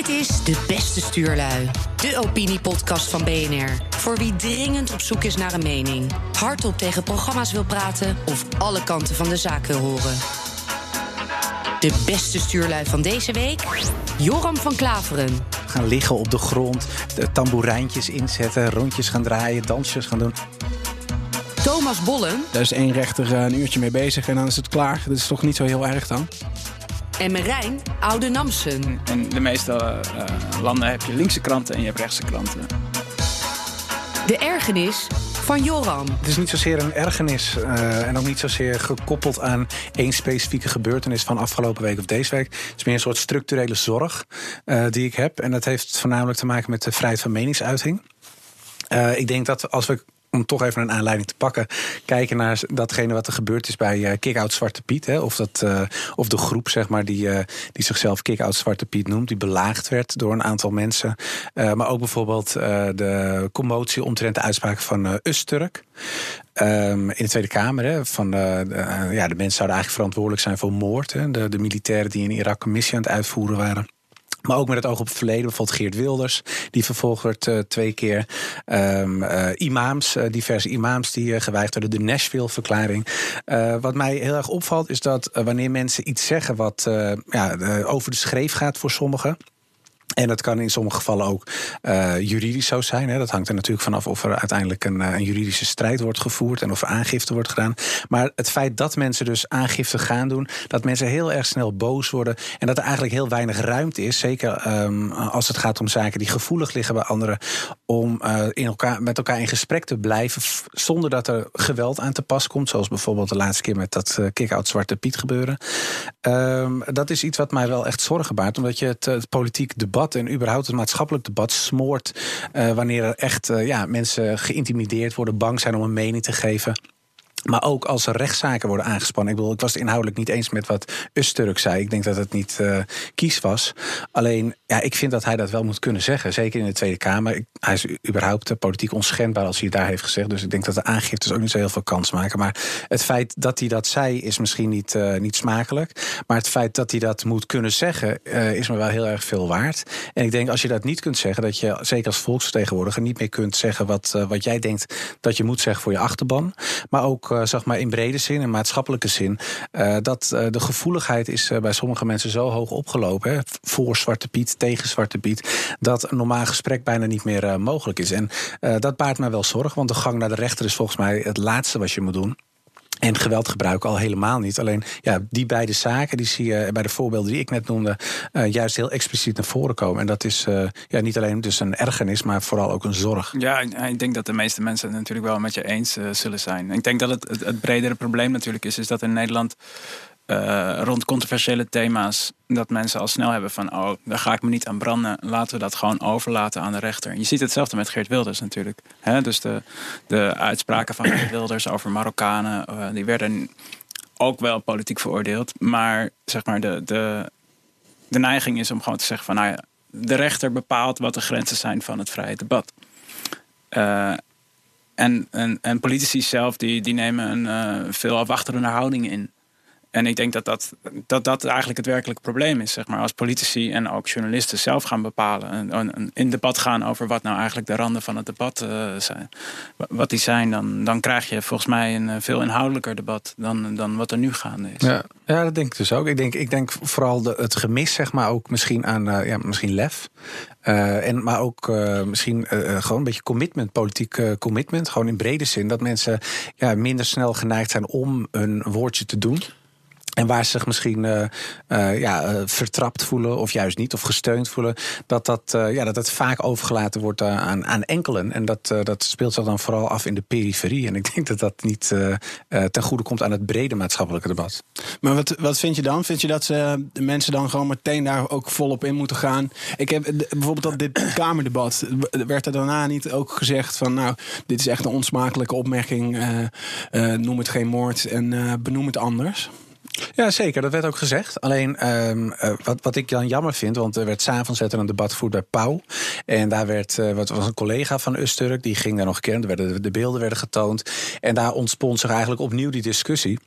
Dit is De Beste Stuurlui, de opiniepodcast van BNR. Voor wie dringend op zoek is naar een mening, hardop tegen programma's wil praten of alle kanten van de zaak wil horen. De beste stuurlui van deze week, Joram van Klaveren. Gaan liggen op de grond, de tamboerijntjes inzetten, rondjes gaan draaien, dansjes gaan doen. Thomas Bollen Daar is één rechter eh, een uurtje mee bezig en dan is het klaar. Dat is toch niet zo heel erg dan? En Merijn Oude Namsen. In de meeste eh, landen heb je linkse kranten en je hebt rechtse kranten. De ergernis van Joram. Het is niet zozeer een ergernis eh, en ook niet zozeer gekoppeld aan één specifieke gebeurtenis van afgelopen week of deze week. Het is meer een soort structurele zorg eh, die ik heb. En dat heeft voornamelijk te maken met de vrijheid van meningsuiting. Eh, ik denk dat als we om toch even een aanleiding te pakken, kijken naar datgene wat er gebeurd is bij uh, Kick-Out Zwarte Piet. Hè, of, dat, uh, of de groep, zeg maar, die, uh, die zichzelf Kick-Out Zwarte Piet noemt, die belaagd werd door een aantal mensen. maar ook bijvoorbeeld de commotie omtrent de uitspraken van Usturk. Um, in de Tweede Kamer. Hè, van, ja, de mensen zouden eigenlijk verantwoordelijk zijn voor moord. Hè, de, de militairen die in Irak een missie aan het uitvoeren waren. Maar ook met het oog op het verleden. Bijvoorbeeld Geert Wilders, die vervolgd werd uh, twee keer. Um, uh, imams, uh, diverse imams die geweigerd werden. De Nashville-verklaring. wat mij heel erg opvalt is dat wanneer mensen iets zeggen wat ja, over de schreef gaat voor sommigen. En dat kan in sommige gevallen ook uh, juridisch zo zijn. Hè. Dat hangt er natuurlijk vanaf of er uiteindelijk een, een, juridische strijd wordt gevoerd en of er aangifte wordt gedaan. Maar het feit dat mensen dus aangifte gaan doen, dat mensen heel erg snel boos worden en dat er eigenlijk heel weinig ruimte is, zeker um, als het gaat om zaken die gevoelig liggen bij anderen, om uh, in elkaar, met elkaar in gesprek te blijven zonder dat er geweld aan te pas komt. Zoals bijvoorbeeld de laatste keer met dat uh, kick-out Zwarte Piet gebeuren. Um, dat is iets wat mij wel echt zorgen baart, omdat je het, het politiek debat en überhaupt het maatschappelijk debat smoort uh, wanneer er echt uh, ja, mensen geïntimideerd worden, bang zijn om een mening te geven. Maar ook als er rechtszaken worden aangespannen. Ik bedoel, ik was het inhoudelijk niet eens met wat Usturk zei. Ik denk dat het niet uh, kies was. Alleen, ja, ik vind dat hij dat wel moet kunnen zeggen. Zeker in de Tweede Kamer. Hij is überhaupt politiek onschendbaar als hij het daar heeft gezegd. Dus ik denk dat de aangiftes ook niet zo heel veel kans maken. Maar het feit dat hij dat zei is misschien niet, uh, niet smakelijk. Maar het feit dat hij dat moet kunnen zeggen is me wel heel erg veel waard. En ik denk als je dat niet kunt zeggen, dat je zeker als volksvertegenwoordiger niet meer kunt zeggen wat, wat jij denkt dat je moet zeggen voor je achterban. Maar ook uh, zeg maar in brede zin, in maatschappelijke zin, uh, dat uh, de gevoeligheid is bij sommige mensen zo hoog opgelopen, hè, voor Zwarte Piet, tegen Zwarte Piet, dat een normaal gesprek bijna niet meer mogelijk is. En dat baart mij wel zorg, want de gang naar de rechter is volgens mij het laatste wat je moet doen. En geweld gebruiken al helemaal niet. Alleen ja, die beide zaken, die zie je bij de voorbeelden die ik net noemde, uh, juist heel expliciet naar voren komen. En dat is uh, ja, niet alleen dus een ergernis, maar vooral ook een zorg. Ja, ik denk dat de meeste mensen het natuurlijk wel met je eens uh, zullen zijn. Ik denk dat het, het bredere probleem natuurlijk is, is dat in Nederland uh, rond controversiële thema's dat mensen al snel hebben van oh, daar ga ik me niet aan branden. Laten we dat gewoon overlaten aan de rechter. Je ziet hetzelfde met Geert Wilders natuurlijk. Hè? Dus de, de uitspraken van Geert Wilders over Marokkanen, uh, die werden ook wel politiek veroordeeld. Maar zeg maar, de, de, de neiging is om gewoon te zeggen van nou ja, de rechter bepaalt wat de grenzen zijn van het vrije debat. Uh, en, en, en politici zelf die, die nemen een veel afwachterende houding in. En ik denk dat dat, dat dat eigenlijk het werkelijke probleem is. Zeg maar. Als politici en ook journalisten zelf gaan bepalen. En, in debat gaan over wat nou eigenlijk de randen van het debat uh, zijn. Wat die zijn, dan, dan krijg je volgens mij een veel inhoudelijker debat dan, dan wat er nu gaande is. Ja, ja dat denk ik dus ook. Ik denk, ik denk vooral de, het gemis, zeg maar, ook misschien aan uh, ja, misschien lef. En, maar ook misschien gewoon een beetje commitment, politiek commitment. Gewoon in brede zin. Dat mensen ja, minder snel geneigd zijn om een woordje te doen. En waar ze zich misschien uh, uh, ja, uh, vertrapt voelen, of juist niet, of gesteund voelen, dat dat, ja, dat het vaak overgelaten wordt aan, aan enkelen. En dat, dat speelt zich dan vooral af in de periferie. En ik denk dat dat niet ten goede komt aan het brede maatschappelijke debat. Maar wat, wat vind je dan? Vind je dat ze, de mensen dan gewoon meteen daar ook volop in moeten gaan? Ik heb bijvoorbeeld dat dit Kamerdebat, werd er daarna niet ook gezegd van, nou, dit is echt een onsmakelijke opmerking, noem het geen moord en benoem het anders? Ja, zeker. Dat werd ook gezegd. Alleen um, uh, wat, wat ik dan jammer vind, want er werd s'avonds een debat gevoerd bij Pauw. En daar werd, uh, wat was een collega van Usturk, die ging daar nog. Er werden, de beelden werden getoond. En daar ontspond zich eigenlijk opnieuw die discussie.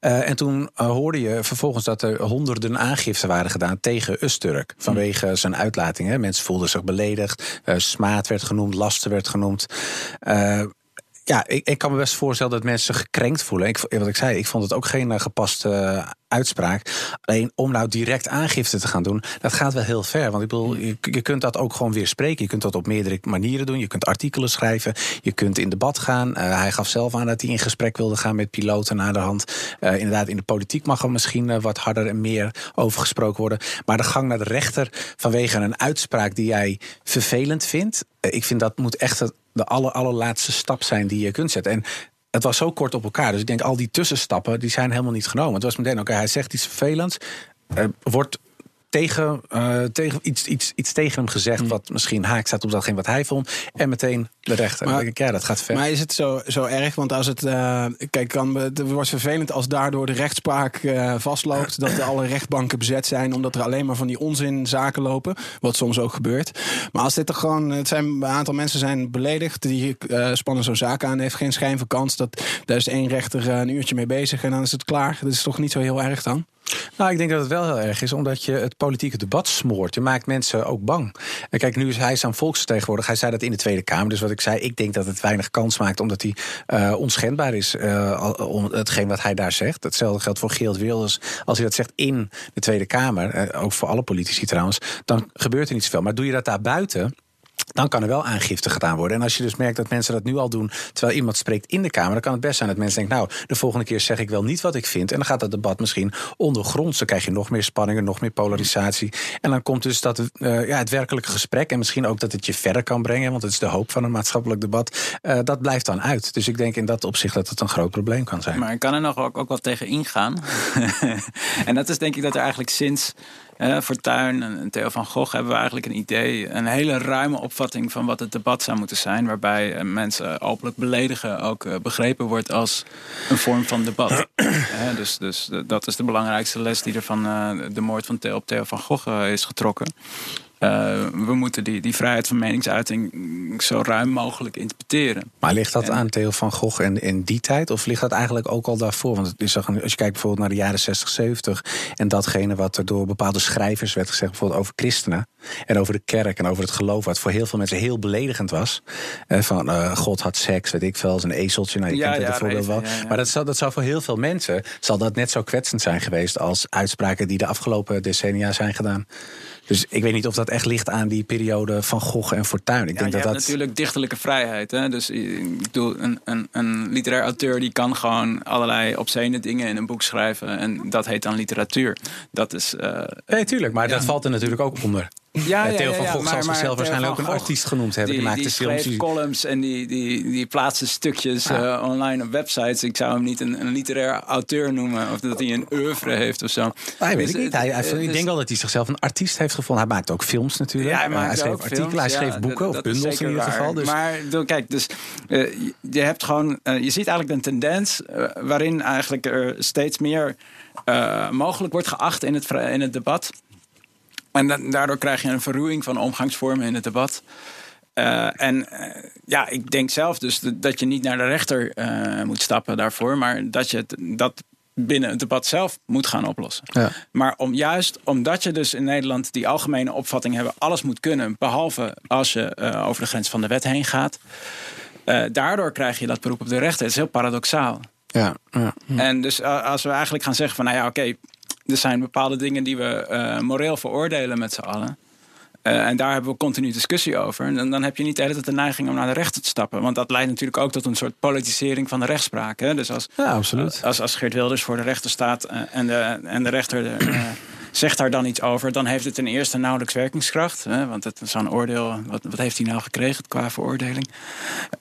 Uh, en toen uh, hoorde je vervolgens dat er honderden aangiften waren gedaan tegen Usturk. Vanwege mm. zijn uitlatingen. Mensen voelden zich beledigd. Uh, smaad werd genoemd, lasten werd genoemd ja, ik, ik, kan me best voorstellen dat mensen gekrenkt voelen. Ik, wat ik zei, ik vond het ook geen uh, gepaste uh, uitspraak. Alleen om nou direct aangifte te gaan doen, dat gaat wel heel ver. Want ik bedoel, je, je, kunt dat ook gewoon weer spreken. Je kunt dat op meerdere manieren doen. Je kunt artikelen schrijven. Je kunt in debat gaan. Uh, hij gaf zelf aan dat hij in gesprek wilde gaan met piloten naar de hand. inderdaad, in de politiek mag er misschien wat harder en meer over gesproken worden. Maar de gang naar de rechter vanwege een uitspraak die jij vervelend vindt. ik vind dat moet echt de aller, allerlaatste stap zijn die je kunt zetten. En het was zo kort op elkaar. Dus ik denk, al die tussenstappen die zijn helemaal niet genomen. Het was meteen, oké, hij zegt iets vervelends. Uh, wordt tegen, uh, tegen iets, iets, iets tegen hem gezegd. Hmm. wat misschien haak staat op datgene wat hij vond. En meteen de rechter. Maar, denk ik, ja, dat gaat ver. Maar is het zo, zo erg? Want als het. Uh, kijk, kan, het wordt vervelend als daardoor de rechtspraak uh, vastloopt. dat alle rechtbanken bezet zijn. omdat er alleen maar van die onzinzaken lopen. Wat soms ook gebeurt. Maar als dit er gewoon. Het zijn een aantal mensen zijn beledigd. die spannen zo'n zaak aan. heeft geen schijn van kans. Dat, daar is één rechter een uurtje mee bezig. en dan is het klaar. Dat is toch niet zo heel erg dan? Nou, ik denk dat het wel heel erg is, omdat je het politieke debat smoort. Je maakt mensen ook bang. En kijk, nu is hij zo'n volksvertegenwoordiger. Hij zei dat in de Tweede Kamer. Dus wat ik zei, ik denk dat het weinig kans maakt, omdat hij uh, onschendbaar is. Uh, om hetgeen wat hij daar zegt. Hetzelfde geldt voor Geert Wilders. Als hij dat zegt in de Tweede Kamer, uh, ook voor alle politici trouwens, dan gebeurt er niet zoveel. Maar doe je dat daar buiten dan kan er wel aangifte gedaan worden. En als je dus merkt dat mensen dat nu al doen terwijl iemand spreekt in de Kamer, dan kan het best zijn dat mensen denken: Nou, de volgende keer zeg ik wel niet wat ik vind. En dan gaat dat debat misschien ondergronds. Dan krijg je nog meer spanningen, nog meer polarisatie. En dan komt dus dat, uh, ja, het werkelijke gesprek en misschien ook dat het je verder kan brengen, want het is de hoop van een maatschappelijk debat. Uh, dat blijft dan uit. Dus ik denk in dat opzicht dat het een groot probleem kan zijn. Maar ik kan er nog ook, ook wat tegen ingaan. en dat is denk ik dat er eigenlijk sinds uh, Fortuyn en Theo van Gogh hebben we eigenlijk een idee, een hele ruime opvatting van wat het debat zou moeten zijn, waarbij uh, mensen openlijk beledigen ook uh, begrepen wordt als een vorm van debat. dus, dus dat is de belangrijkste les die er van de moord van Theo op Theo van Gogh is getrokken. Uh, we moeten die, die vrijheid van meningsuiting zo ruim mogelijk interpreteren. Maar ligt dat aan Theo van Gogh en in die tijd? Of ligt dat eigenlijk ook al daarvoor? Want het is, als je kijkt bijvoorbeeld naar de jaren 60, 70... en datgene wat er door bepaalde schrijvers werd gezegd... bijvoorbeeld over christenen en over de kerk en over het geloof... wat voor heel veel mensen heel beledigend was. Eh, van uh, God had seks, weet ik veel, als een ezeltje. Nou, je ja, kent het voorbeeld wel. Maar dat zou, dat zou voor heel veel mensen... zal dat net zo kwetsend zijn geweest... als uitspraken die de afgelopen decennia zijn gedaan. Dus ik weet niet of dat echt ligt aan die periode van Gogh en Fortuyn. Ik ja, denk dat dat natuurlijk dichterlijke vrijheid. Hè? Dus ik bedoel, een, een, een literair auteur die kan gewoon allerlei obscene dingen in een boek schrijven. En dat heet dan literatuur. Dat is. Uh, nee, tuurlijk, maar dat valt er natuurlijk ook onder. Ja, ja, Theo van Gogh zal zichzelf waarschijnlijk ook een artiest genoemd hebben. Die, die, die films. Die... columns en die, die, die plaatste stukjes uh, online op websites. Ik zou hem niet een, een literair auteur noemen. Of dat hij een oeuvre heeft of zo. Nee, weet dus, ik niet. Hij, hij, ik dus- denk wel dat hij zichzelf een artiest heeft gevonden. Hij maakt ook films natuurlijk. Ja, hij, hij schreef artikelen, films, hij schreef boeken of bundels in ieder geval. Dus. Maar kijk, dus, uh, je hebt gewoon... Uh, je ziet eigenlijk een tendens waarin eigenlijk er steeds meer... mogelijk wordt geacht in het, in het debat. En daardoor krijg je een verruwing van omgangsvormen in het debat. Uh, en uh, ja, ik denk zelf dus dat je niet naar de rechter uh, moet stappen daarvoor, maar dat je het, dat binnen het debat zelf moet gaan oplossen. Ja. Maar om, juist omdat je dus in Nederland die algemene opvatting hebben, alles moet kunnen, behalve als je over de grens van de wet heen gaat. daardoor krijg je dat beroep op de rechter. Het is heel paradoxaal. Ja, ja, En dus als we eigenlijk gaan zeggen van nou ja, oké, er zijn bepaalde dingen die we uh, moreel veroordelen met z'n allen. Uh, en daar hebben we continu discussie over. En dan, heb je niet de hele tijd de neiging om naar de rechter te stappen. Want dat leidt natuurlijk ook tot een soort politisering van de rechtspraak. Hè? Dus als, ja, absoluut. als, als Geert Wilders voor de rechter staat uh, en, de, en de rechter zegt daar dan iets over, dan heeft het ten eerste nauwelijks werkingskracht. Hè? Want het is een oordeel. Wat, wat heeft hij nou gekregen qua veroordeling?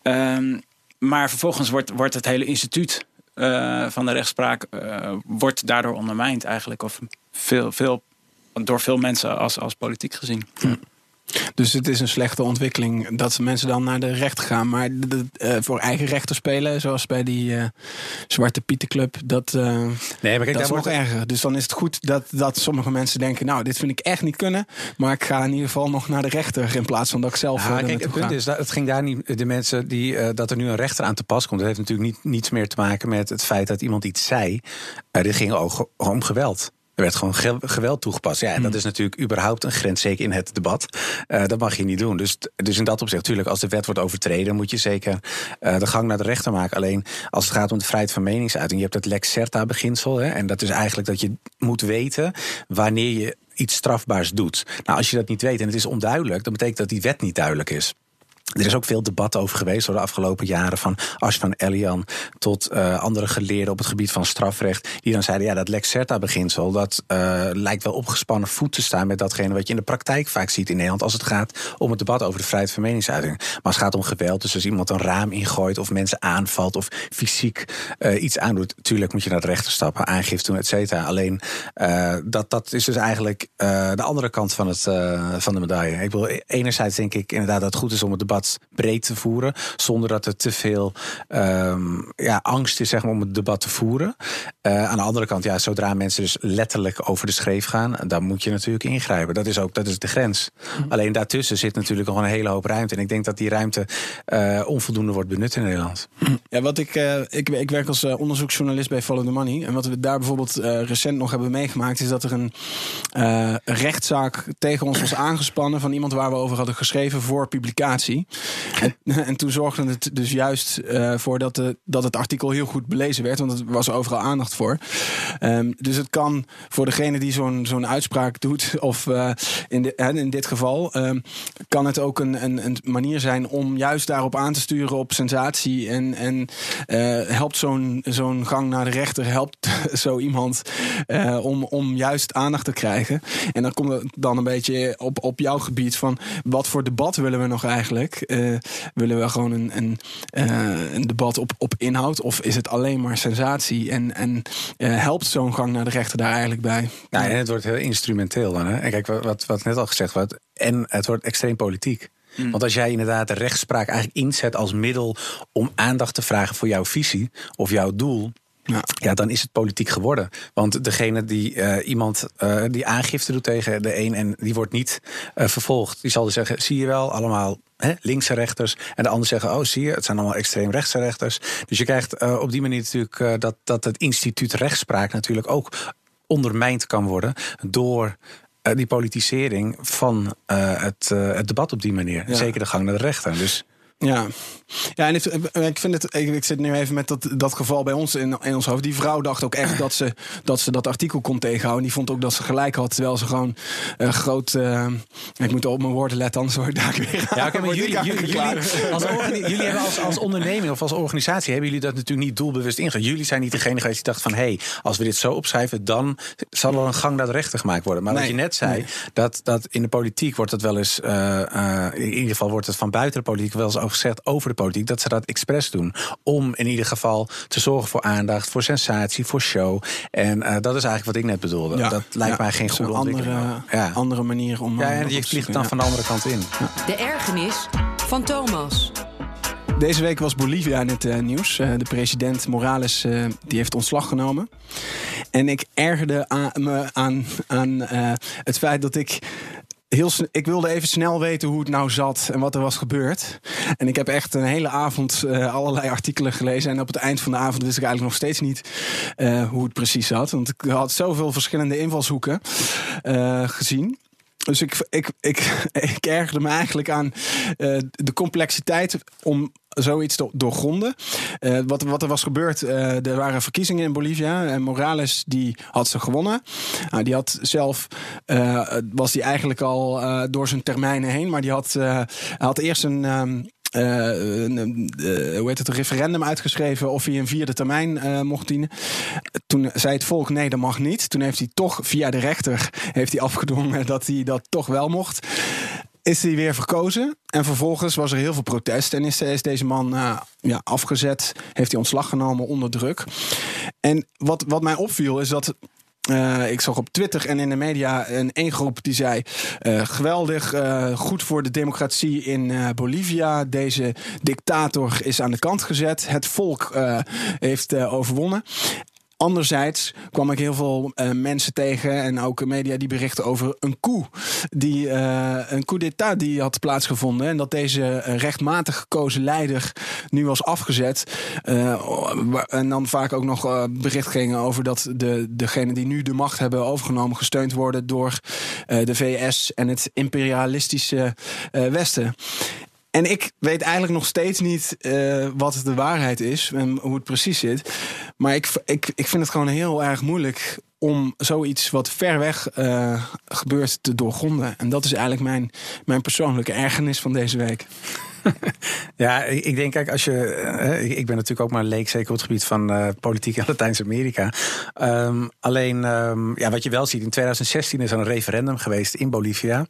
Um, maar vervolgens wordt, wordt het hele instituut uh, van de rechtspraak uh, wordt daardoor ondermijnd eigenlijk. Of veel, veel, door veel mensen als, als politiek gezien. Dus het is een slechte ontwikkeling dat mensen dan naar de rechter gaan. Maar de, uh, voor eigen rechter spelen, zoals bij die uh, Zwarte Pietenclub, dat, uh, nee, maar kijk, dat is nog erger. Dus dan is het goed dat, dat sommige mensen denken... nou, dit vind ik echt niet kunnen, maar ik ga in ieder geval nog naar de rechter... in plaats van dat ik zelf ja, kijk, Het punt is, dat het ging daar niet... de mensen die, dat er nu een rechter aan te pas komt... dat heeft natuurlijk niet, niets meer te maken met het feit dat iemand iets zei. dit ging ook om geweld. Er werd gewoon geweld toegepast. Ja, en dat hmm. is natuurlijk überhaupt een grens, zeker in het debat. Uh, dat mag je niet doen. Dus, dus in dat opzicht, natuurlijk, als de wet wordt overtreden, moet je zeker uh, de gang naar de rechter maken. Alleen als het gaat om de vrijheid van meningsuiting, je hebt het lex certa-beginsel. En dat is eigenlijk dat je moet weten wanneer je iets strafbaars doet. Nou, als je dat niet weet en het is onduidelijk, dan betekent dat die wet niet duidelijk is. Er is ook veel debat over geweest door de afgelopen jaren. Van Ash van Elian tot uh, andere geleerden op het gebied van strafrecht. Die dan zeiden: ja, dat Lex Certa-beginsel. dat uh, lijkt wel opgespannen voet te staan met datgene wat je in de praktijk vaak ziet in Nederland. als het gaat om het debat over de vrijheid van meningsuiting. Maar als het gaat om geweld, dus als iemand een raam ingooit. of mensen aanvalt of fysiek uh, iets aandoet. tuurlijk moet je naar de rechter stappen, aangifte doen, et cetera. Alleen dat, dat is dus eigenlijk de andere kant van, het, van de medaille. Ik wil enerzijds denk ik inderdaad dat het goed is om het debat breed te voeren. Zonder dat er te veel um, ja, angst is zeg maar, om het debat te voeren. Uh, aan de andere kant, ja, zodra mensen dus letterlijk over de schreef gaan, dan moet je natuurlijk ingrijpen. Dat is ook dat is de grens. Mhm. Alleen daartussen zit natuurlijk nog een hele hoop ruimte. En ik denk dat die ruimte uh, onvoldoende wordt benut in Nederland. Ja, wat ik, uh, ik, ik werk als onderzoeksjournalist bij Follow the Money. En wat we daar bijvoorbeeld recent nog hebben meegemaakt, is dat er een rechtszaak tegen ons was aangespannen van iemand waar we over hadden geschreven voor publicatie. En, en, toen zorgde het dus juist uh, voor dat, de, dat het artikel heel goed belezen werd, want er was overal aandacht voor. Um, dus het kan voor degene die zo'n zo'n uitspraak doet, of uh, in, de, in dit geval, um, kan het ook een, een, een, manier zijn om juist daarop aan te sturen op sensatie. En, en uh, helpt zo'n zo'n gang naar de rechter, helpt zo iemand om, om juist aandacht te krijgen. En dan komt het dan een beetje op, op jouw gebied van wat voor debat willen we nog eigenlijk? Uh, willen we gewoon een, een, uh, een, debat op, op inhoud? Of is het alleen maar sensatie? En, en uh, helpt zo'n gang naar de rechter daar eigenlijk bij? Ja, en het wordt heel instrumenteel dan. Hè? En kijk, wat, wat net al gezegd wordt. En het wordt extreem politiek. Mm. Want als jij inderdaad de rechtspraak eigenlijk inzet als middel om aandacht te vragen voor jouw visie of jouw doel, ja. ja, dan is het politiek geworden. Want degene die uh, iemand uh, die aangifte doet tegen de een en die wordt niet uh, vervolgd, die zal dus zeggen: zie je wel, allemaal hè, linkse rechters. En de ander zeggen: oh, zie je, het zijn allemaal extreem rechtse rechters. Dus je krijgt op die manier natuurlijk dat, dat het instituut rechtspraak natuurlijk ook ondermijnd kan worden door die politisering van het, het debat op die manier. Zeker de gang naar de rechter. Dus ja, ja en ik vind het. Ik, zit nu even met dat, dat geval bij ons in, in ons hoofd. Die vrouw dacht ook echt dat ze dat, ze dat artikel kon tegenhouden. Die vond ook dat ze gelijk had. Terwijl ze gewoon uh, groot. Uh, ik moet op mijn woorden letten, anders word ik daar weer. Ja, oké, maar jullie, jullie, jullie, als jullie hebben als, als onderneming of als organisatie. hebben jullie dat natuurlijk niet doelbewust ingezet. Jullie zijn niet degene geweest die dacht van. hé, hey, als we dit zo opschrijven. dan zal er een gang naar de rechter gemaakt worden. Maar wat je net zei. Dat, dat in de politiek wordt het wel eens. Uh, in ieder geval wordt het van buiten de politiek wel eens over gezegd over de politiek dat ze dat expres doen. Om in ieder geval te zorgen voor aandacht, voor sensatie, voor show. En uh, dat is eigenlijk wat ik net bedoelde. Ja, dat lijkt mij geen goede ontwikkeling. Andere, ja. andere manier om. Ja, en je vliegt het dan van de andere kant in. De ergernis van Thomas. Deze week was Bolivia in het uh, nieuws. Uh, de president Morales uh, die heeft ontslag genomen. En ik ergerde aan, me aan, aan het feit dat ik heel ik wilde even snel weten hoe het nou zat en wat er was gebeurd. En ik heb echt een hele avond uh, allerlei artikelen gelezen. En op het eind van de avond wist ik eigenlijk nog steeds niet uh, hoe het precies zat. Want ik had zoveel verschillende invalshoeken uh, gezien. Dus ik, ik, ik, ik ergerde me eigenlijk aan de complexiteit om zoiets doorgronden. Uh, wat, wat er was gebeurd, uh, er waren verkiezingen in Bolivia en Morales die had ze gewonnen. Uh, die had zelf, uh, was die eigenlijk al door zijn termijnen heen, maar die had, had eerst een... Uh, uh, hoe heet het, een referendum uitgeschreven of hij een vierde termijn mocht dienen. Toen zei het volk nee, dat mag niet. Toen heeft hij toch via de rechter heeft hij afgedwongen dat hij dat toch wel mocht is hij weer verkozen. En vervolgens was er heel veel protest. En is, deze man uh, ja, afgezet. Heeft hij ontslag genomen onder druk. En wat, wat mij opviel is dat Uh, ik zag op Twitter en in de media een één groep die zei: uh, geweldig, goed voor de democratie in Bolivia. Deze dictator is aan de kant gezet. Het volk heeft overwonnen. Anderzijds kwam ik heel veel uh, mensen tegen en ook media die berichten over een coup. Die, uh, een coup d'état die had plaatsgevonden. En dat deze rechtmatig gekozen leider nu was afgezet. En dan vaak ook nog bericht gingen over dat de, degenen die nu de macht hebben overgenomen gesteund worden door de VS en het imperialistische Westen. En ik weet eigenlijk nog steeds niet uh, wat de waarheid is en hoe het precies zit. Maar ik, ik, ik vind het gewoon heel erg moeilijk om zoiets wat ver weg uh, gebeurt te doorgronden. En dat is eigenlijk mijn, mijn persoonlijke ergernis van deze week. Ja, ik denk, kijk, als je. Uh, ik ben natuurlijk ook maar leek, zeker op het gebied van uh, politiek in Latijns-Amerika. Um, alleen, um, ja, wat je wel ziet, in 2016 is er een referendum geweest in Bolivia.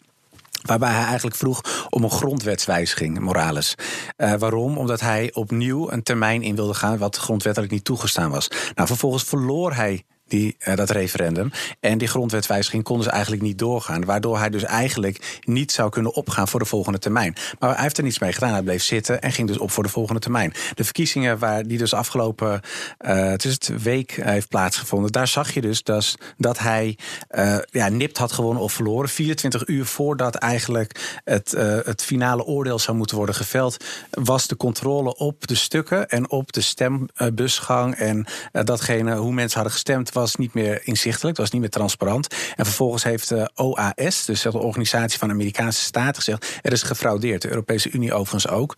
Waarbij hij eigenlijk vroeg om een grondwetswijziging, Morales. Uh, waarom? Omdat hij opnieuw een termijn in wilde gaan wat grondwettelijk niet toegestaan was. Nou, vervolgens verloor hij die, uh, dat referendum. En die grondwetswijziging konden ze eigenlijk niet doorgaan. Waardoor hij dus eigenlijk niet zou kunnen opgaan voor de volgende termijn. Maar hij heeft er niets mee gedaan. Hij bleef zitten en ging dus op voor de volgende termijn. De verkiezingen waar die dus afgelopen uh, het week heeft plaatsgevonden. Daar zag je dus dat, dat hij uh, ja, nipt had gewonnen of verloren. 24 uur voordat eigenlijk het, het finale oordeel zou moeten worden geveld. Was de controle op de stukken en op de stembusgang. En datgene hoe mensen hadden gestemd was niet meer inzichtelijk, het was niet meer transparant. En vervolgens heeft de OAS, dus de Organisatie van Amerikaanse Staten, gezegd: er is gefraudeerd. De Europese Unie overigens ook.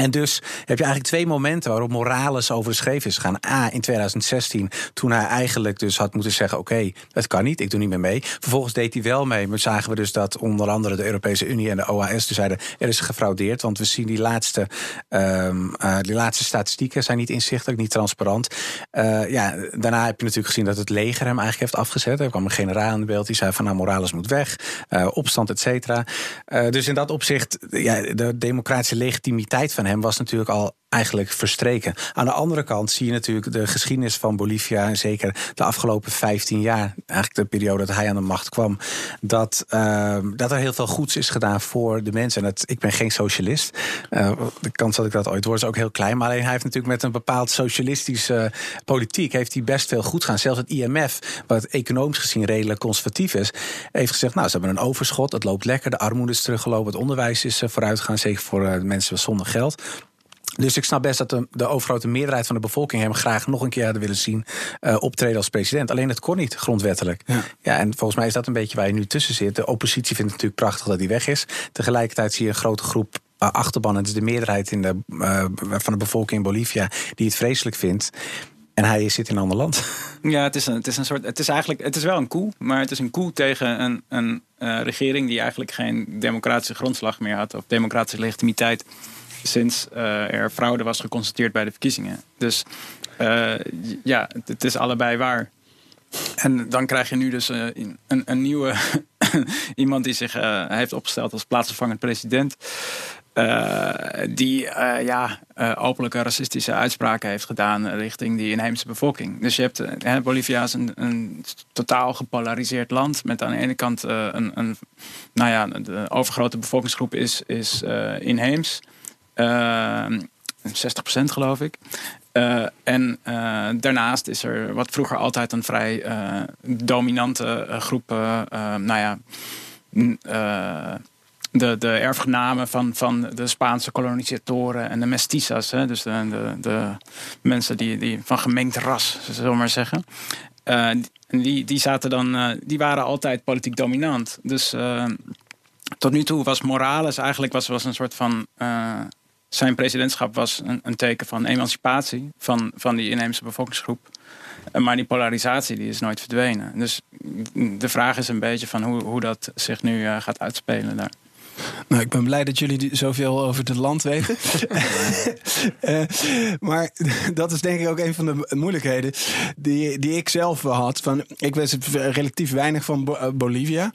En dus heb je eigenlijk twee momenten waarop Morales over is gegaan. A, in 2016, toen hij eigenlijk dus had moeten zeggen... oké, okay, dat kan niet, ik doe niet meer mee. Vervolgens deed hij wel mee, maar zagen we dus dat onder andere de Europese Unie en de OAS... dus zeiden, er is gefraudeerd, want we zien die laatste, um, uh, die laatste statistieken... zijn niet inzichtelijk, niet transparant. Uh, ja, daarna heb je natuurlijk gezien dat het leger hem eigenlijk heeft afgezet. Er kwam een generaal in beeld die zei van nou, Morales moet weg, uh, opstand, et cetera. dus in dat opzicht, ja, de democratische legitimiteit van hem was natuurlijk al eigenlijk verstreken. Aan de andere kant zie je natuurlijk de geschiedenis van Bolivia, en zeker de afgelopen 15 jaar, eigenlijk de periode dat hij aan de macht kwam, dat, uh, dat er heel veel goeds is gedaan voor de mensen. En dat, ik ben geen socialist. Uh, de kans dat ik dat ooit word is ook heel klein. Maar alleen hij heeft natuurlijk met een bepaald socialistische politiek heeft hij best veel goed gedaan. Zelfs het IMF, wat economisch gezien redelijk conservatief is, heeft gezegd: Nou, ze hebben een overschot, het loopt lekker, de armoede is teruggelopen, het onderwijs is vooruitgegaan, zeker voor uh, mensen zonder geld. Dus ik snap best dat de, de overgrote meerderheid van de bevolking hem graag nog een keer hadden willen zien uh, optreden als president. Alleen het kon niet grondwettelijk. Ja. ja. en volgens mij is dat een beetje waar je nu tussen zit. De oppositie vindt het natuurlijk prachtig dat hij weg is. Tegelijkertijd zie je een grote groep uh, achterban. Het is de meerderheid in de, uh, van de bevolking in Bolivia die het vreselijk vindt. En hij zit in een ander land. Ja, het is, een, het is een soort. Het is eigenlijk. Het is wel een coup, maar het is een coup tegen een, een regering die eigenlijk geen democratische grondslag meer had. Of democratische legitimiteit sinds uh, er fraude was geconstateerd bij de verkiezingen. Dus uh, ja, het, is allebei waar. En dan krijg je nu dus uh, een, een, nieuwe iemand die zich heeft opgesteld als plaatsvervangend president. die ja, openlijke racistische uitspraken heeft gedaan richting die inheemse bevolking. Dus je hebt, Bolivia is een, een, totaal gepolariseerd land. Met aan de ene kant een, een, nou ja, de overgrote bevolkingsgroep is, is inheems. 60% ehm, geloof ik. Uh, en uh, daarnaast is er wat vroeger altijd een vrij uh, dominante groep, nou ja, de, de erfgenamen van, van de Spaanse kolonisatoren en de mestizas, hè, dus de, de, de, mensen die, die van gemengd ras, zullen we maar zeggen. die, die, zaten dan, die waren altijd politiek dominant. Dus tot nu toe was Morales eigenlijk was, was een soort van zijn presidentschap was een, een, teken van emancipatie van, van die inheemse bevolkingsgroep. Maar die polarisatie die is nooit verdwenen. Dus de vraag is een beetje van hoe, hoe dat zich nu uh, gaat uitspelen daar. Nou, ik ben blij dat jullie zoveel over het land weten. uh, maar dat is denk ik ook een van de moeilijkheden die, die ik zelf had. Van, ik wist relatief weinig van Bolivia.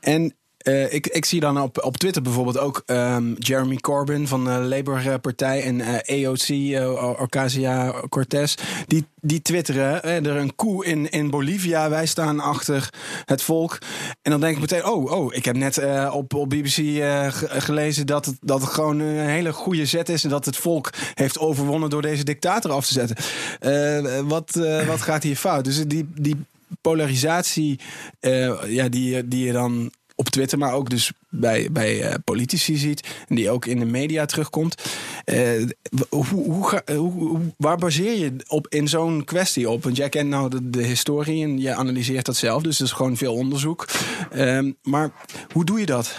En uh, ik, ik zie dan op, op Twitter bijvoorbeeld ook um, Jeremy Corbyn van de Labour Partij en uh, AOC, uh, Ocasio Cortez. Die, die twitteren er een koe in, in Bolivia. Wij staan achter het volk. En dan denk ik meteen, oh, oh ik heb net op, op BBC gelezen dat het, dat gewoon een hele goede zet is. En dat het volk heeft overwonnen door deze dictator af te zetten. wat, wat gaat hier fout? Dus die, die polarisatie ja, die, die je dan op Twitter, maar ook dus bij, bij uh, politici ziet. En die ook in de media terugkomt. Uh, hoe, hoe, hoe, waar baseer je op in zo'n kwestie op? Want jij kent nou de, de, historie en je analyseert dat zelf. Dus er is gewoon veel onderzoek. Uh, maar hoe doe je dat?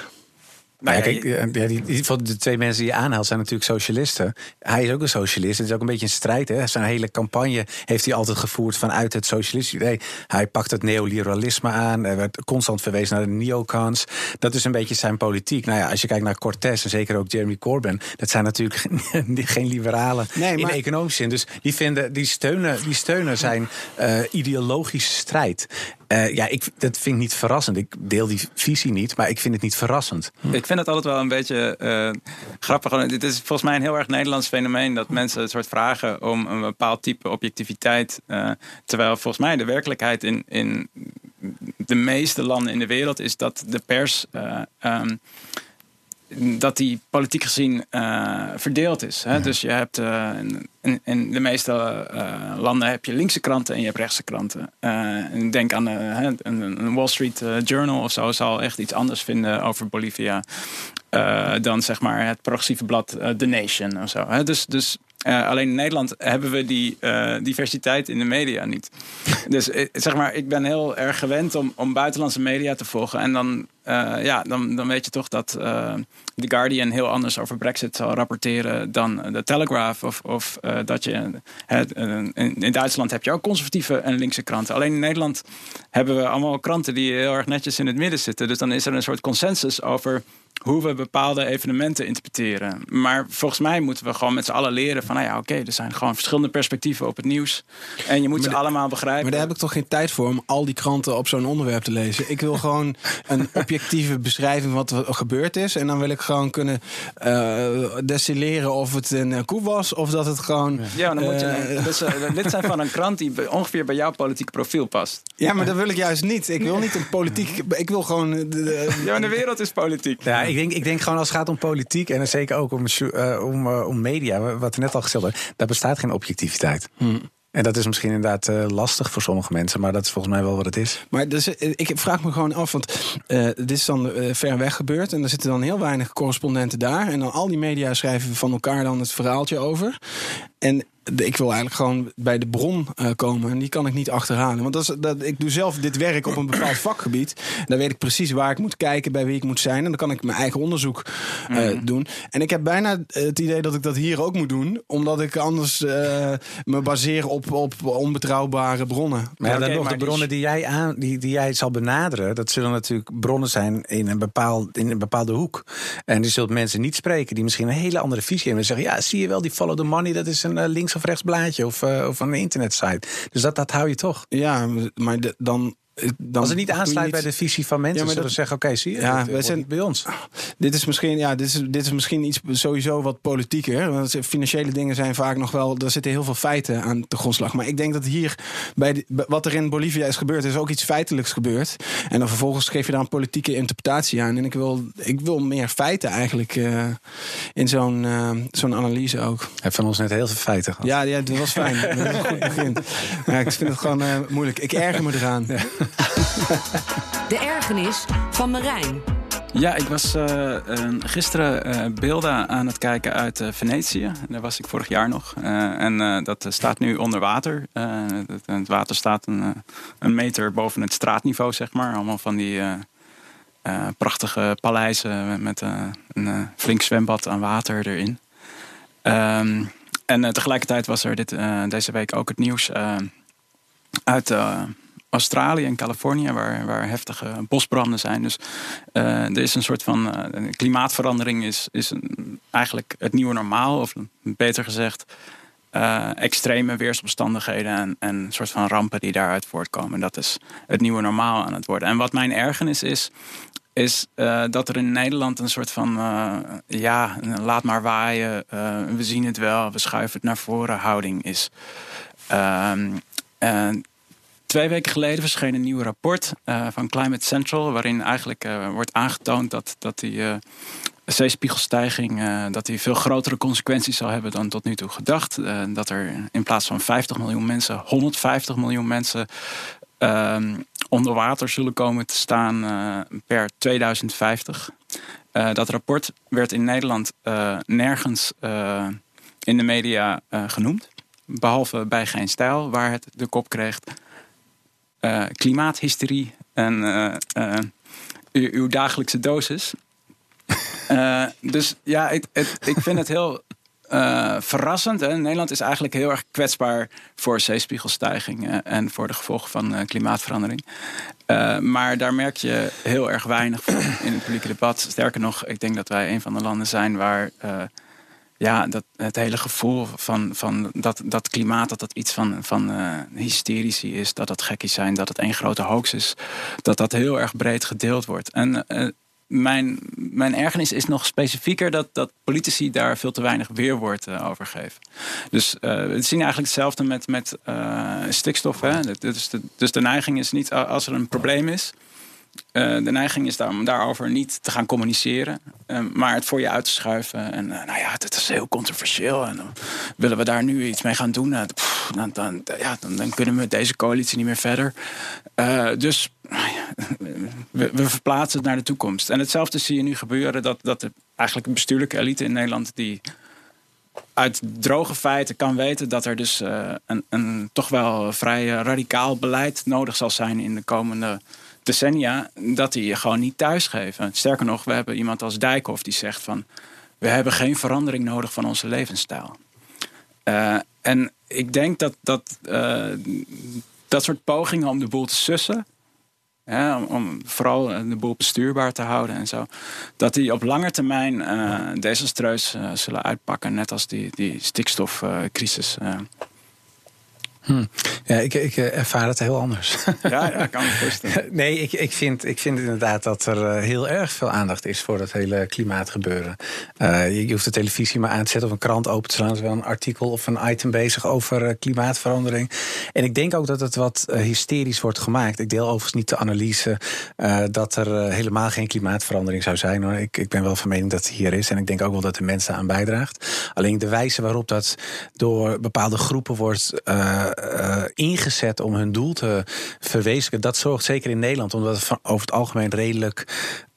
Nou ja, kijk, ja, die, die, de twee mensen die je aanhaalt zijn natuurlijk socialisten. Hij is ook een socialist. Het is ook een beetje een strijd. Hè? Zijn hele campagne heeft hij altijd gevoerd vanuit het socialistische idee. Hij pakt het neoliberalisme aan. Er werd constant verwezen naar de neocons. Dat is een beetje zijn politiek. Nou ja, als je kijkt naar Cortés en zeker ook Jeremy Corbyn. Dat zijn natuurlijk geen liberalen nee, in economische zin. Dus die, vinden, die, steunen, die steunen zijn uh, ideologische strijd. Uh, ja, ik, dat vind ik niet verrassend. Ik deel die visie niet, maar ik vind het niet verrassend. Ik vind het altijd wel een beetje uh, grappig. Dit is volgens mij een heel erg Nederlands fenomeen dat mensen het soort vragen om een bepaald type objectiviteit. Uh, terwijl volgens mij de werkelijkheid in, in de meeste landen in de wereld is dat de pers. Um, dat die politiek gezien uh, verdeeld is. Hè? Dus je hebt uh, in, in, de meeste uh, landen heb je linkse kranten en je hebt rechtse kranten. denk aan een, een, Wall Street Journal of zo zal echt iets anders vinden over Bolivia dan zeg maar het progressieve blad The Nation of zo. Hè? Dus, dus uh, alleen in Nederland hebben we die uh, diversiteit in de media niet. Dus zeg maar, ik ben heel erg gewend om, om buitenlandse media te volgen. En dan, ja, dan, dan weet je toch dat The Guardian heel anders over Brexit zal rapporteren dan de Telegraph. Of, of dat je. in Duitsland heb je ook conservatieve en linkse kranten. Alleen in Nederland hebben we allemaal kranten die heel erg netjes in het midden zitten. Dus dan is er een soort consensus over hoe we bepaalde evenementen interpreteren. Maar volgens mij moeten we gewoon met z'n allen leren van, nou ja, oké, er zijn gewoon verschillende perspectieven op het nieuws. En je moet ze allemaal begrijpen. Maar daar heb ik toch geen tijd voor om al die kranten op zo'n onderwerp te lezen. Ik wil gewoon een objectieve beschrijving wat er gebeurd is. En dan wil ik gewoon kunnen uh, destilleren of het een koe was of dat het gewoon. Ja, dan moet je dus, uh, lid zijn van een krant die ongeveer bij jouw politieke profiel past. Ja, maar dat wil ik juist niet. Ik wil niet een politiek. Ik wil gewoon. ja, maar de wereld is politiek. Ja, ik denk, ik denk gewoon als het gaat om politiek en zeker ook om, uh, om, uh, om media, wat er net al gezegd werd, daar bestaat geen objectiviteit. Hmm. En dat is misschien inderdaad uh, lastig voor sommige mensen, maar dat is volgens mij wel wat het is. Maar dus, ik vraag me gewoon af, want uh, dit is dan uh, ver weg gebeurd en er zitten dan heel weinig correspondenten daar. En dan al die media schrijven van elkaar dan het verhaaltje over. En ik wil eigenlijk gewoon bij de bron uh, komen. En die kan ik niet achterhalen. Want dat is, dat, ik doe zelf dit werk op een bepaald vakgebied. Dan weet ik precies waar ik moet kijken, bij wie ik moet zijn. En dan kan ik mijn eigen onderzoek uh, mm. doen. En ik heb bijna het idee dat ik dat hier ook moet doen. Omdat ik anders uh, me baseer op, op onbetrouwbare bronnen. Maar ja, dan nog de bronnen die jij, aan, die, die jij zal benaderen. Dat zullen natuurlijk bronnen zijn in een, bepaald, in een bepaalde hoek. En die zult mensen niet spreken die misschien een hele andere visie hebben. En zeggen, ja, zie je wel, die follow the money, dat is een links of rechts blaadje of, uh, of een internetsite. Dus dat, dat hou je toch. Ja, maar dan dan Als het niet aansluit bij de visie van mensen, ja, zullen dat, zeggen: Oké, zie je, ja, wij zijn bij ons. Dit is misschien, ja, dit is, dit is misschien iets sowieso wat politieker. Want financiële dingen zijn vaak nog wel. Er zitten heel veel feiten aan de grondslag. Maar ik denk dat hier bij wat er in Bolivia is gebeurd, is ook iets feitelijks gebeurd. En dan vervolgens geef je daar een politieke interpretatie aan. En ik wil, ik wil meer feiten eigenlijk uh, in zo'n uh, zo'n analyse ook. Heb van ons net heel veel feiten gehad. Ja, ja dat was fijn. dat was een goed begin. Ja, ik vind het gewoon uh, moeilijk. Ik erger me eraan. Ja. De ergernis van Marijn. Ja, ik was uh, gisteren uh, beelden aan het kijken uit uh, Venetië. Daar was ik vorig jaar nog. en dat staat nu onder water. Het, het, water staat een, meter boven het straatniveau, zeg maar. Allemaal van die prachtige paleizen met een flink zwembad aan water erin. Um, en tegelijkertijd was er dit, deze week ook het nieuws uit Australië en Californië, waar, waar heftige bosbranden zijn. Dus uh, er is een soort van uh, klimaatverandering is, is eigenlijk het nieuwe normaal, of beter gezegd, uh, extreme weersomstandigheden en, en een soort van rampen die daaruit voortkomen. Dat is het nieuwe normaal aan het worden. En wat mijn ergernis is, is dat er in Nederland een soort van, ja, laat maar waaien, we zien het wel, we schuiven het naar voren houding is. Ehm, twee weken geleden verscheen een nieuw rapport van Climate Central, waarin eigenlijk wordt aangetoond dat, dat die zeespiegelstijging dat die veel grotere consequenties zal hebben dan tot nu toe gedacht. dat er in plaats van 50 miljoen mensen, 150 miljoen mensen uh, onder water zullen komen te staan per 2050. Uh, eh, dat rapport werd in Nederland nergens in de media genoemd. Behalve bij Geen Stijl, waar het de kop kreeg. Klimaathysterie en uw dagelijkse dosis. dus ja, ik vind het heel uh, verrassend. Nederland is eigenlijk heel erg kwetsbaar voor zeespiegelstijging uh, en voor de gevolgen van uh, klimaatverandering. maar daar merk je heel erg weinig van in het publieke debat. Sterker nog, ik denk dat wij een van de landen zijn waar ja, dat, het hele gevoel van, van dat, dat klimaat, dat dat iets van, van hysterici is, dat dat gekkies zijn, dat het één grote hoax is, dat dat heel erg breed gedeeld wordt. En mijn, mijn ergernis is nog specifieker dat, dat politici daar veel te weinig weerwoord uh, over geven. Dus uh, we zien eigenlijk hetzelfde met, met uh, stikstof. Hè? Dus, dus de neiging is niet als er een probleem is. De neiging is om daarover niet te gaan communiceren, maar het voor je uit te schuiven. En nou ja, het is heel controversieel en willen we daar nu iets mee gaan doen. dan, dan, ja, dan, dan, kunnen we deze coalitie niet meer verder. dus we, we, verplaatsen het naar de toekomst. En hetzelfde zie je nu gebeuren dat, dat eigenlijk een bestuurlijke elite in Nederland die uit droge feiten kan weten dat er dus een, een, toch wel vrij radicaal beleid nodig zal zijn in de komende decennia, dat die je gewoon niet thuisgeven. Sterker nog, we hebben iemand als Dijkhoff die zegt van we hebben geen verandering nodig van onze levensstijl. Uh, en ik denk dat dat, uh, dat soort pogingen om de boel te sussen, om, vooral de boel bestuurbaar te houden en zo. Dat die op lange termijn uh, desastreus zullen uitpakken. Net als die, die stikstofcrisis. Uh, Hm. Ja, ik, ik eh, ervaar het heel anders. Ja, ja kan me voorstellen. nee, ik, ik, vind, ik vind inderdaad dat er eh, heel erg veel aandacht is voor dat hele klimaatgebeuren. Uh, je hoeft de televisie maar aan te zetten of een krant open te slaan. Er is wel een artikel of een item bezig over klimaatverandering. En ik denk ook dat het wat hysterisch wordt gemaakt. Ik deel overigens niet de analyse dat er helemaal geen klimaatverandering zou zijn. Hoor. Ik, ik ben wel van mening dat het hier is. En ik denk ook wel dat de mensen aan bijdraagt. Alleen de wijze waarop dat door bepaalde groepen wordt uh, ingezet om hun doel te verwezenlijken. Dat zorgt zeker in Nederland, omdat het over het algemeen redelijk.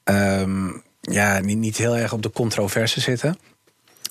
Um, ja, niet, niet heel erg op de controverse zitten.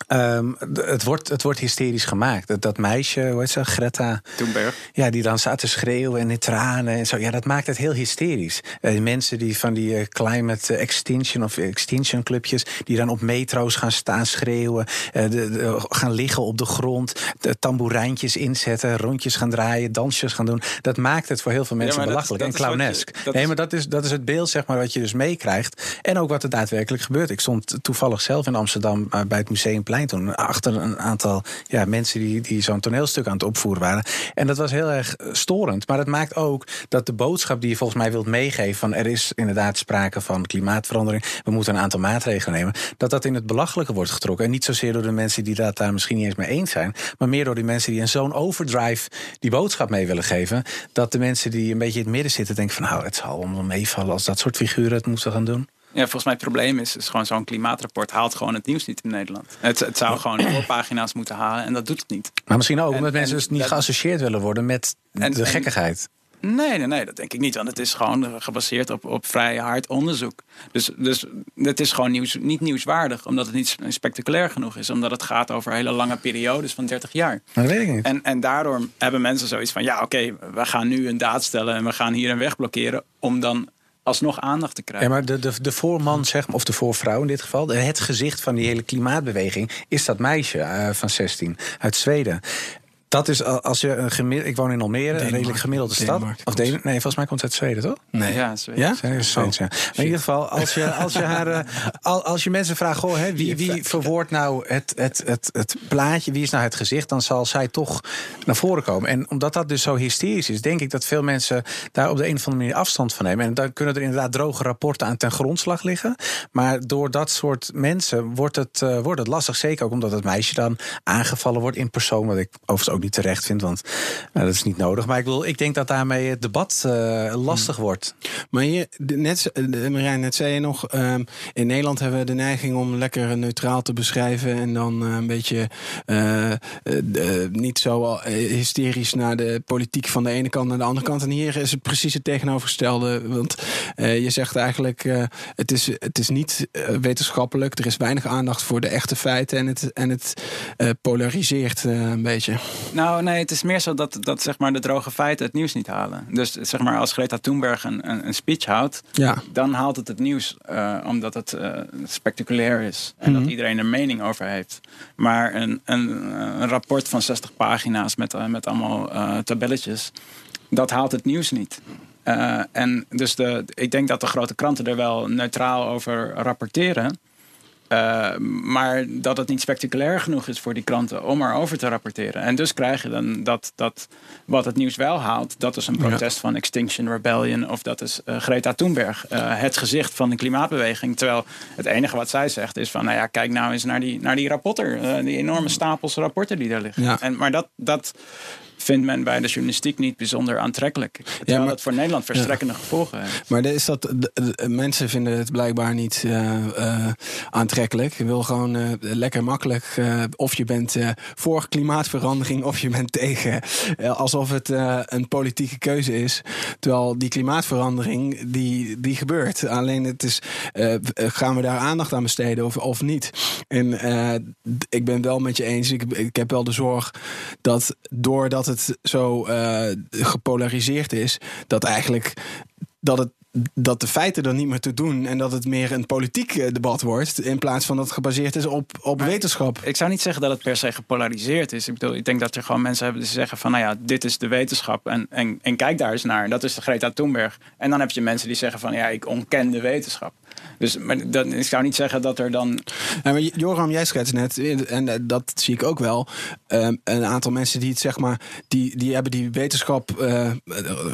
Um, het, wordt, het wordt hysterisch gemaakt. Dat, dat meisje, hoe heet ze, Greta Thunberg. Ja, die dan staat te schreeuwen en in tranen en zo. Ja, dat maakt het heel hysterisch. Uh, mensen die van die uh, climate extinction of extinction clubjes... die dan op metro's gaan staan schreeuwen... Uh, de, de, gaan liggen op de grond... de tamboerijntjes inzetten, rondjes gaan draaien... dansjes gaan doen. Dat maakt het voor heel veel mensen ja, belachelijk dat, dat en clownesk. nee, maar dat is, dat is het beeld zeg maar, wat je dus meekrijgt. En ook wat er daadwerkelijk gebeurt. Ik stond toevallig zelf in Amsterdam bij het Museumplein toen. Achter een aantal ja, mensen die, die zo'n toneelstuk aan het opvoeren waren. En dat was heel erg eh, storend. Maar het maakt ook dat de boodschap die je volgens mij wilt meegeven: van er is inderdaad sprake van klimaatverandering. We moeten een aantal maatregelen nemen. Dat dat in het belachelijke wordt getrokken. En niet zozeer door de mensen die dat daar misschien niet eens mee eens zijn. Maar meer door die mensen die in zo'n overdrive die boodschap mee willen geven. Dat de mensen die een beetje in het midden zitten denken van nou, het zal allemaal meevallen als dat soort figuren het moeten gaan doen. Ja, volgens mij het probleem is, is gewoon zo'n klimaatrapport haalt gewoon het nieuws niet in Nederland. Het, het zou gewoon voorpagina's moeten halen en dat doet het niet. Maar misschien ook omdat mensen dus niet geassocieerd willen worden met de gekkigheid. Nee, nee, nee, dat denk ik niet. Want het is gewoon gebaseerd op, op vrij hard onderzoek. Dus, dus het is gewoon nieuws, niet nieuwswaardig, omdat het niet spectaculair genoeg is. Omdat het gaat over hele lange periodes van 30 jaar. Dat weet ik niet. En, en daardoor hebben mensen zoiets van: ja, oké, we gaan nu een daad stellen en we gaan hier een weg blokkeren. Om dan alsnog aandacht te krijgen. Ja, maar de, de, de voorman, zeg of de voorvrouw in dit geval, het gezicht van die hele klimaatbeweging is dat meisje uh, van 16 uit Zweden dat is als je een gemiddeld. Ik woon in Almere, een redelijk gemiddelde stad. Of nee, volgens mij komt het uit Zweden, toch? Nee. Ja, Zweden. Ja? ja? ja. Maar in ieder geval, als je, als je, haar, uh, als je mensen vraagt, goh, hè, wie, wie verwoordt nou het, het, het, het plaatje, wie is nou het gezicht, dan zal zij toch naar voren komen. En omdat dat dus zo hysterisch is, denk ik dat veel mensen daar op de een of andere manier afstand van nemen. En dan kunnen er inderdaad droge rapporten aan ten grondslag liggen. Maar door dat soort mensen wordt het, uh, wordt het lastig. Zeker ook omdat het meisje dan aangevallen wordt in persoon. Wat ik overigens ook niet terecht vind, want uh, dat is niet nodig. Maar ik, wil, ik denk dat daarmee het debat uh, lastig wordt. Maar je, net, Marijn, net zei je nog, um, in Nederland hebben we de neiging om lekker neutraal te beschrijven. En dan een beetje niet zo hysterisch naar de politiek van de ene kant naar de andere kant. En hier is het precies het tegenovergestelde. Want je zegt eigenlijk, het, is, het is niet wetenschappelijk. Er is weinig aandacht voor de echte feiten. En het, en het polariseert een beetje. Nou, nee, het is meer zo dat, dat zeg maar, de droge feiten het nieuws niet halen. Dus zeg maar, als Greta Thunberg een, een, een speech houdt, ja. dan haalt het het nieuws. Uh, omdat het uh, spectaculair is. En mm -hmm. dat iedereen er mening over heeft. Maar een, een, een rapport van 60 pagina's met, uh, met allemaal tabelletjes, dat haalt het nieuws niet. En dus de, ik denk dat de grote kranten er wel neutraal over rapporteren. Uh, maar dat het niet spectaculair genoeg is voor die kranten om erover te rapporteren. En dus krijg je dan dat, dat wat het nieuws wel haalt, dat is een protest ja. van Extinction Rebellion of dat is uh, Greta Thunberg, uh, het gezicht van de klimaatbeweging. Terwijl het enige wat zij zegt is van, nou ja, kijk nou eens naar die, naar die rapporten, die enorme stapels rapporten die daar liggen. Ja. En, maar dat, dat vindt men bij de journalistiek niet bijzonder aantrekkelijk. Terwijl ja, maar, dat voor Nederland verstrekkende ja. gevolgen heeft. Maar is dat, de, de, mensen vinden het blijkbaar niet uh, uh, aantrekkelijk. Je wil gewoon uh, lekker makkelijk. of je bent voor klimaatverandering of je bent tegen. alsof het een politieke keuze is. Terwijl die klimaatverandering, die, die gebeurt. Alleen het is, gaan we daar aandacht aan besteden of, of niet? En ik ben wel met je eens. Ik, ik heb wel de zorg dat doordat het het zo uh, gepolariseerd is, dat eigenlijk dat het dat de feiten er niet meer te doen en dat het meer een politiek debat wordt in plaats van dat het gebaseerd is op, op maar wetenschap. Ik zou niet zeggen dat het per se gepolariseerd is. Ik bedoel, ik denk dat er gewoon mensen hebben die zeggen van, nou ja, dit is de wetenschap en, en, en kijk daar eens naar. Dat is de Greta Thunberg. En dan heb je mensen die zeggen van, ja, ik ontken de wetenschap. Dus maar dan, ik zou niet zeggen dat er dan. Ja, maar Joram, jij schetst net, en dat zie ik ook wel. Um, een aantal mensen die het zeg maar, die, die hebben die wetenschap uh,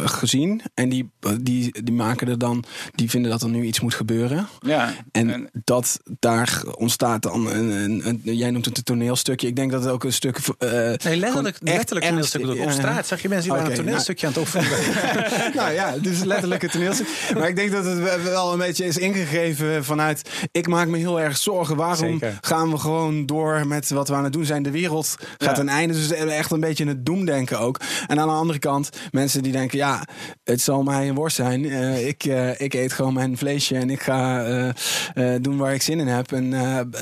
gezien. En die, die, die maken er dan, die vinden dat er nu iets moet gebeuren. Ja. En, en dat daar ontstaat dan een, een, een, jij noemt het een toneelstukje. Ik denk dat het ook een stuk. Uh, nee, letterlijk, letterlijk toneelstuk. Op straat zag je mensen die okay, een toneelstukje nou, aan het oefenen. nou ja, dus letterlijk een toneelstuk. Maar ik denk dat het wel een beetje is ingegeven vanuit. Ik maak me heel erg zorgen. Waarom Zeker. gaan we gewoon door met wat we aan het doen zijn? De wereld gaat ja. een einde. Dus echt een beetje het doemdenken ook. En aan de andere kant, mensen die denken: ja, het zal mij een worst zijn. Uh, ik, uh, ik eet gewoon mijn vleesje en ik ga uh, doen waar ik zin in heb. En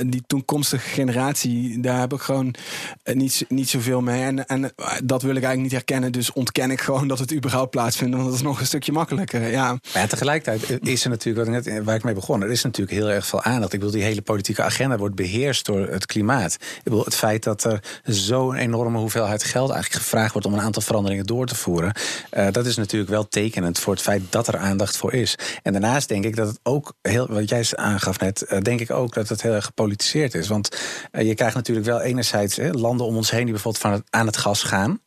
die toekomstige generatie, daar heb ik gewoon niet, niet zoveel mee. En, en dat wil ik eigenlijk niet herkennen. Dus ontken ik gewoon dat het überhaupt plaatsvindt. Want dat is nog een stukje makkelijker. Ja. ja tegelijkertijd is er natuurlijk, wat ik net, waar ik mee er is natuurlijk heel erg veel aandacht. Ik wil die hele politieke agenda wordt beheerst door het klimaat. Ik bedoel, het feit dat er zo'n enorme hoeveelheid geld eigenlijk gevraagd wordt om een aantal veranderingen door te voeren, uh, dat is natuurlijk wel tekenend voor het feit dat er aandacht voor is. En daarnaast denk ik dat het ook heel, wat jij aangaf net, uh, denk ik ook dat het heel erg gepolitiseerd is. Want uh, je krijgt natuurlijk wel enerzijds landen om ons heen die bijvoorbeeld van het, aan het gas gaan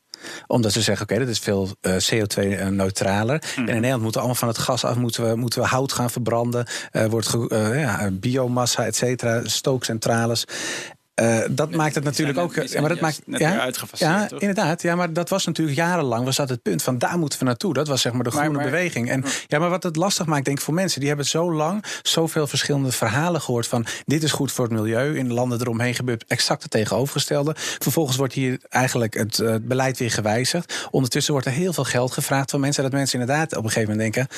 omdat ze zeggen, oké, okay, dat is veel uh, CO2-neutraler. Mm. En in Nederland moeten we allemaal van het gas af, moeten we, moeten we hout gaan verbranden. Uh, wordt ja, biomassa, et cetera, stookcentrales. Uh, dat maakt het natuurlijk ook. Ja, maar dat maakt ja, ja, inderdaad. Ja, maar dat was natuurlijk jarenlang was dat het punt van daar moeten we naartoe. Dat was zeg maar de groene maar, maar, beweging. En ja, maar wat het lastig maakt, denk ik, voor mensen die hebben zo lang zoveel verschillende verhalen gehoord van dit is goed voor het milieu. In de landen eromheen gebeurt exact het tegenovergestelde. Vervolgens wordt hier eigenlijk het uh, beleid weer gewijzigd. Ondertussen wordt er heel veel geld gevraagd van mensen. Dat mensen inderdaad op een gegeven moment denken.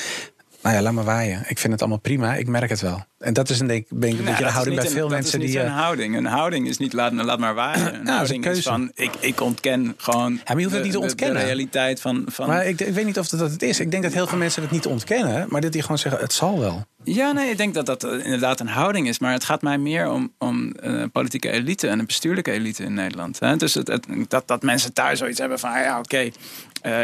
Nou ja, laat maar waaien. Ik vind het allemaal prima. Ik merk het wel. En dat is een, denk, ben ik een Nou, beetje de is houding bij veel een- mensen is die. niet eh, een houding. Een houding is niet laat, laat maar. Een Nou, is een is, keuze. van ik, ik ontken gewoon maar je hoeft het niet te ontkennen. De, realiteit van, van maar ik, ik weet niet of dat, dat het is. Ik denk dat heel veel mensen het niet ontkennen, maar dat die gewoon zeggen: het zal wel. Ja, nee, ik denk dat dat eh, inderdaad een houding is. Maar het gaat mij meer om, om eh, politieke elite en een bestuurlijke elite in Nederland. Hè? Dus het, het- dat, dat mensen thuis zoiets hebben van... ja, oké,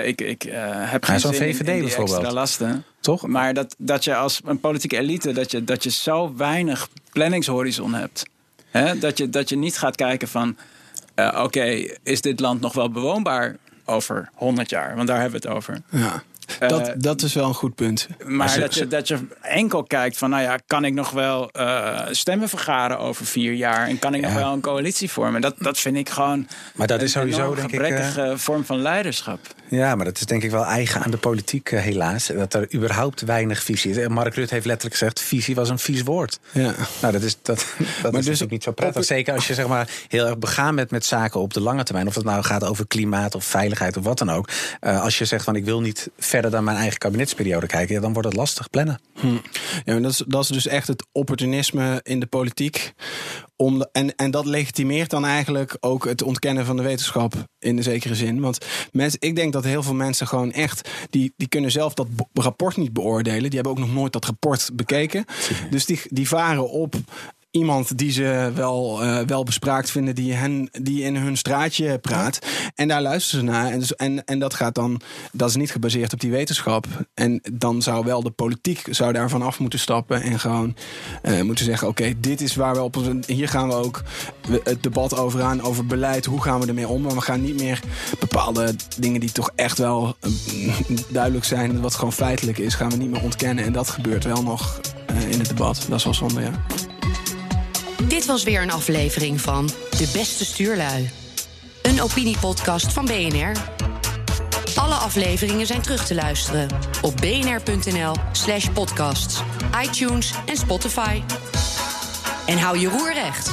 ik, ik heb geen zo'n zin in- VVD in die bijvoorbeeld. extra lasten. Toch? Maar dat, dat je als een politieke elite... dat je, dat je zo weinig planningshorizon hebt. Hè? Dat, je, dat je niet gaat kijken van... eh, oké, is dit land nog wel bewoonbaar over 100 jaar? Want daar hebben we het over. Ja. Eh, Dat, dat is wel een goed punt. Maar ze- dat, je, dat je enkel kijkt van, nou ja, kan ik nog wel eh, stemmen vergaren over vier jaar? En kan ik nog wel een coalitie vormen? Dat, dat vind ik gewoon Maar dat is een sowieso, denk ik, eh, gebrekkige vorm van leiderschap. Ja, maar dat is denk ik wel eigen aan de politiek, helaas. Dat er überhaupt weinig visie is. En Mark Rutte heeft letterlijk gezegd: visie was een vies woord. Ja. Nou, dat is, dat, dat is dus natuurlijk niet zo prettig. Zeker als je zeg maar, heel erg begaan bent met zaken op de lange termijn. Of het nou gaat over klimaat of veiligheid of wat dan ook. Als je zegt van ik wil niet verder dan mijn eigen kabinetsperiode kijken, ja, dan wordt het lastig plannen. Ja, maar dat, is, dat is dus echt het opportunisme in de politiek. Om de- en, en dat legitimeert dan eigenlijk ook het ontkennen van de wetenschap in een zekere zin. Want mensen, ik denk dat heel veel mensen gewoon echt, die, die kunnen zelf dat rapport niet beoordelen. Die hebben ook nog nooit dat rapport bekeken. Dus die, die varen op iemand die ze wel, eh, wel bespraakt vinden, die, hen, die in hun straatje praat. En daar luisteren ze naar. En, dus, en, en dat gaat dan, dat is niet gebaseerd op die wetenschap. En dan zou wel de politiek zou daarvan af moeten stappen en gewoon eh, moeten zeggen: oké, dit is waar we op. Hier gaan we ook het debat over aan, over beleid. Hoe gaan we ermee om? Maar we gaan niet meer bepaalde dingen die toch echt wel eh, duidelijk zijn, wat gewoon feitelijk is, gaan we niet meer ontkennen. En dat gebeurt wel nog in het debat. Dat is wel zonde, ja. Dit was weer een aflevering van De Beste Stuurlui. Een opiniepodcast van BNR. Alle afleveringen zijn terug te luisteren op bnr.nl slash podcasts, iTunes en Spotify. En hou je roer recht.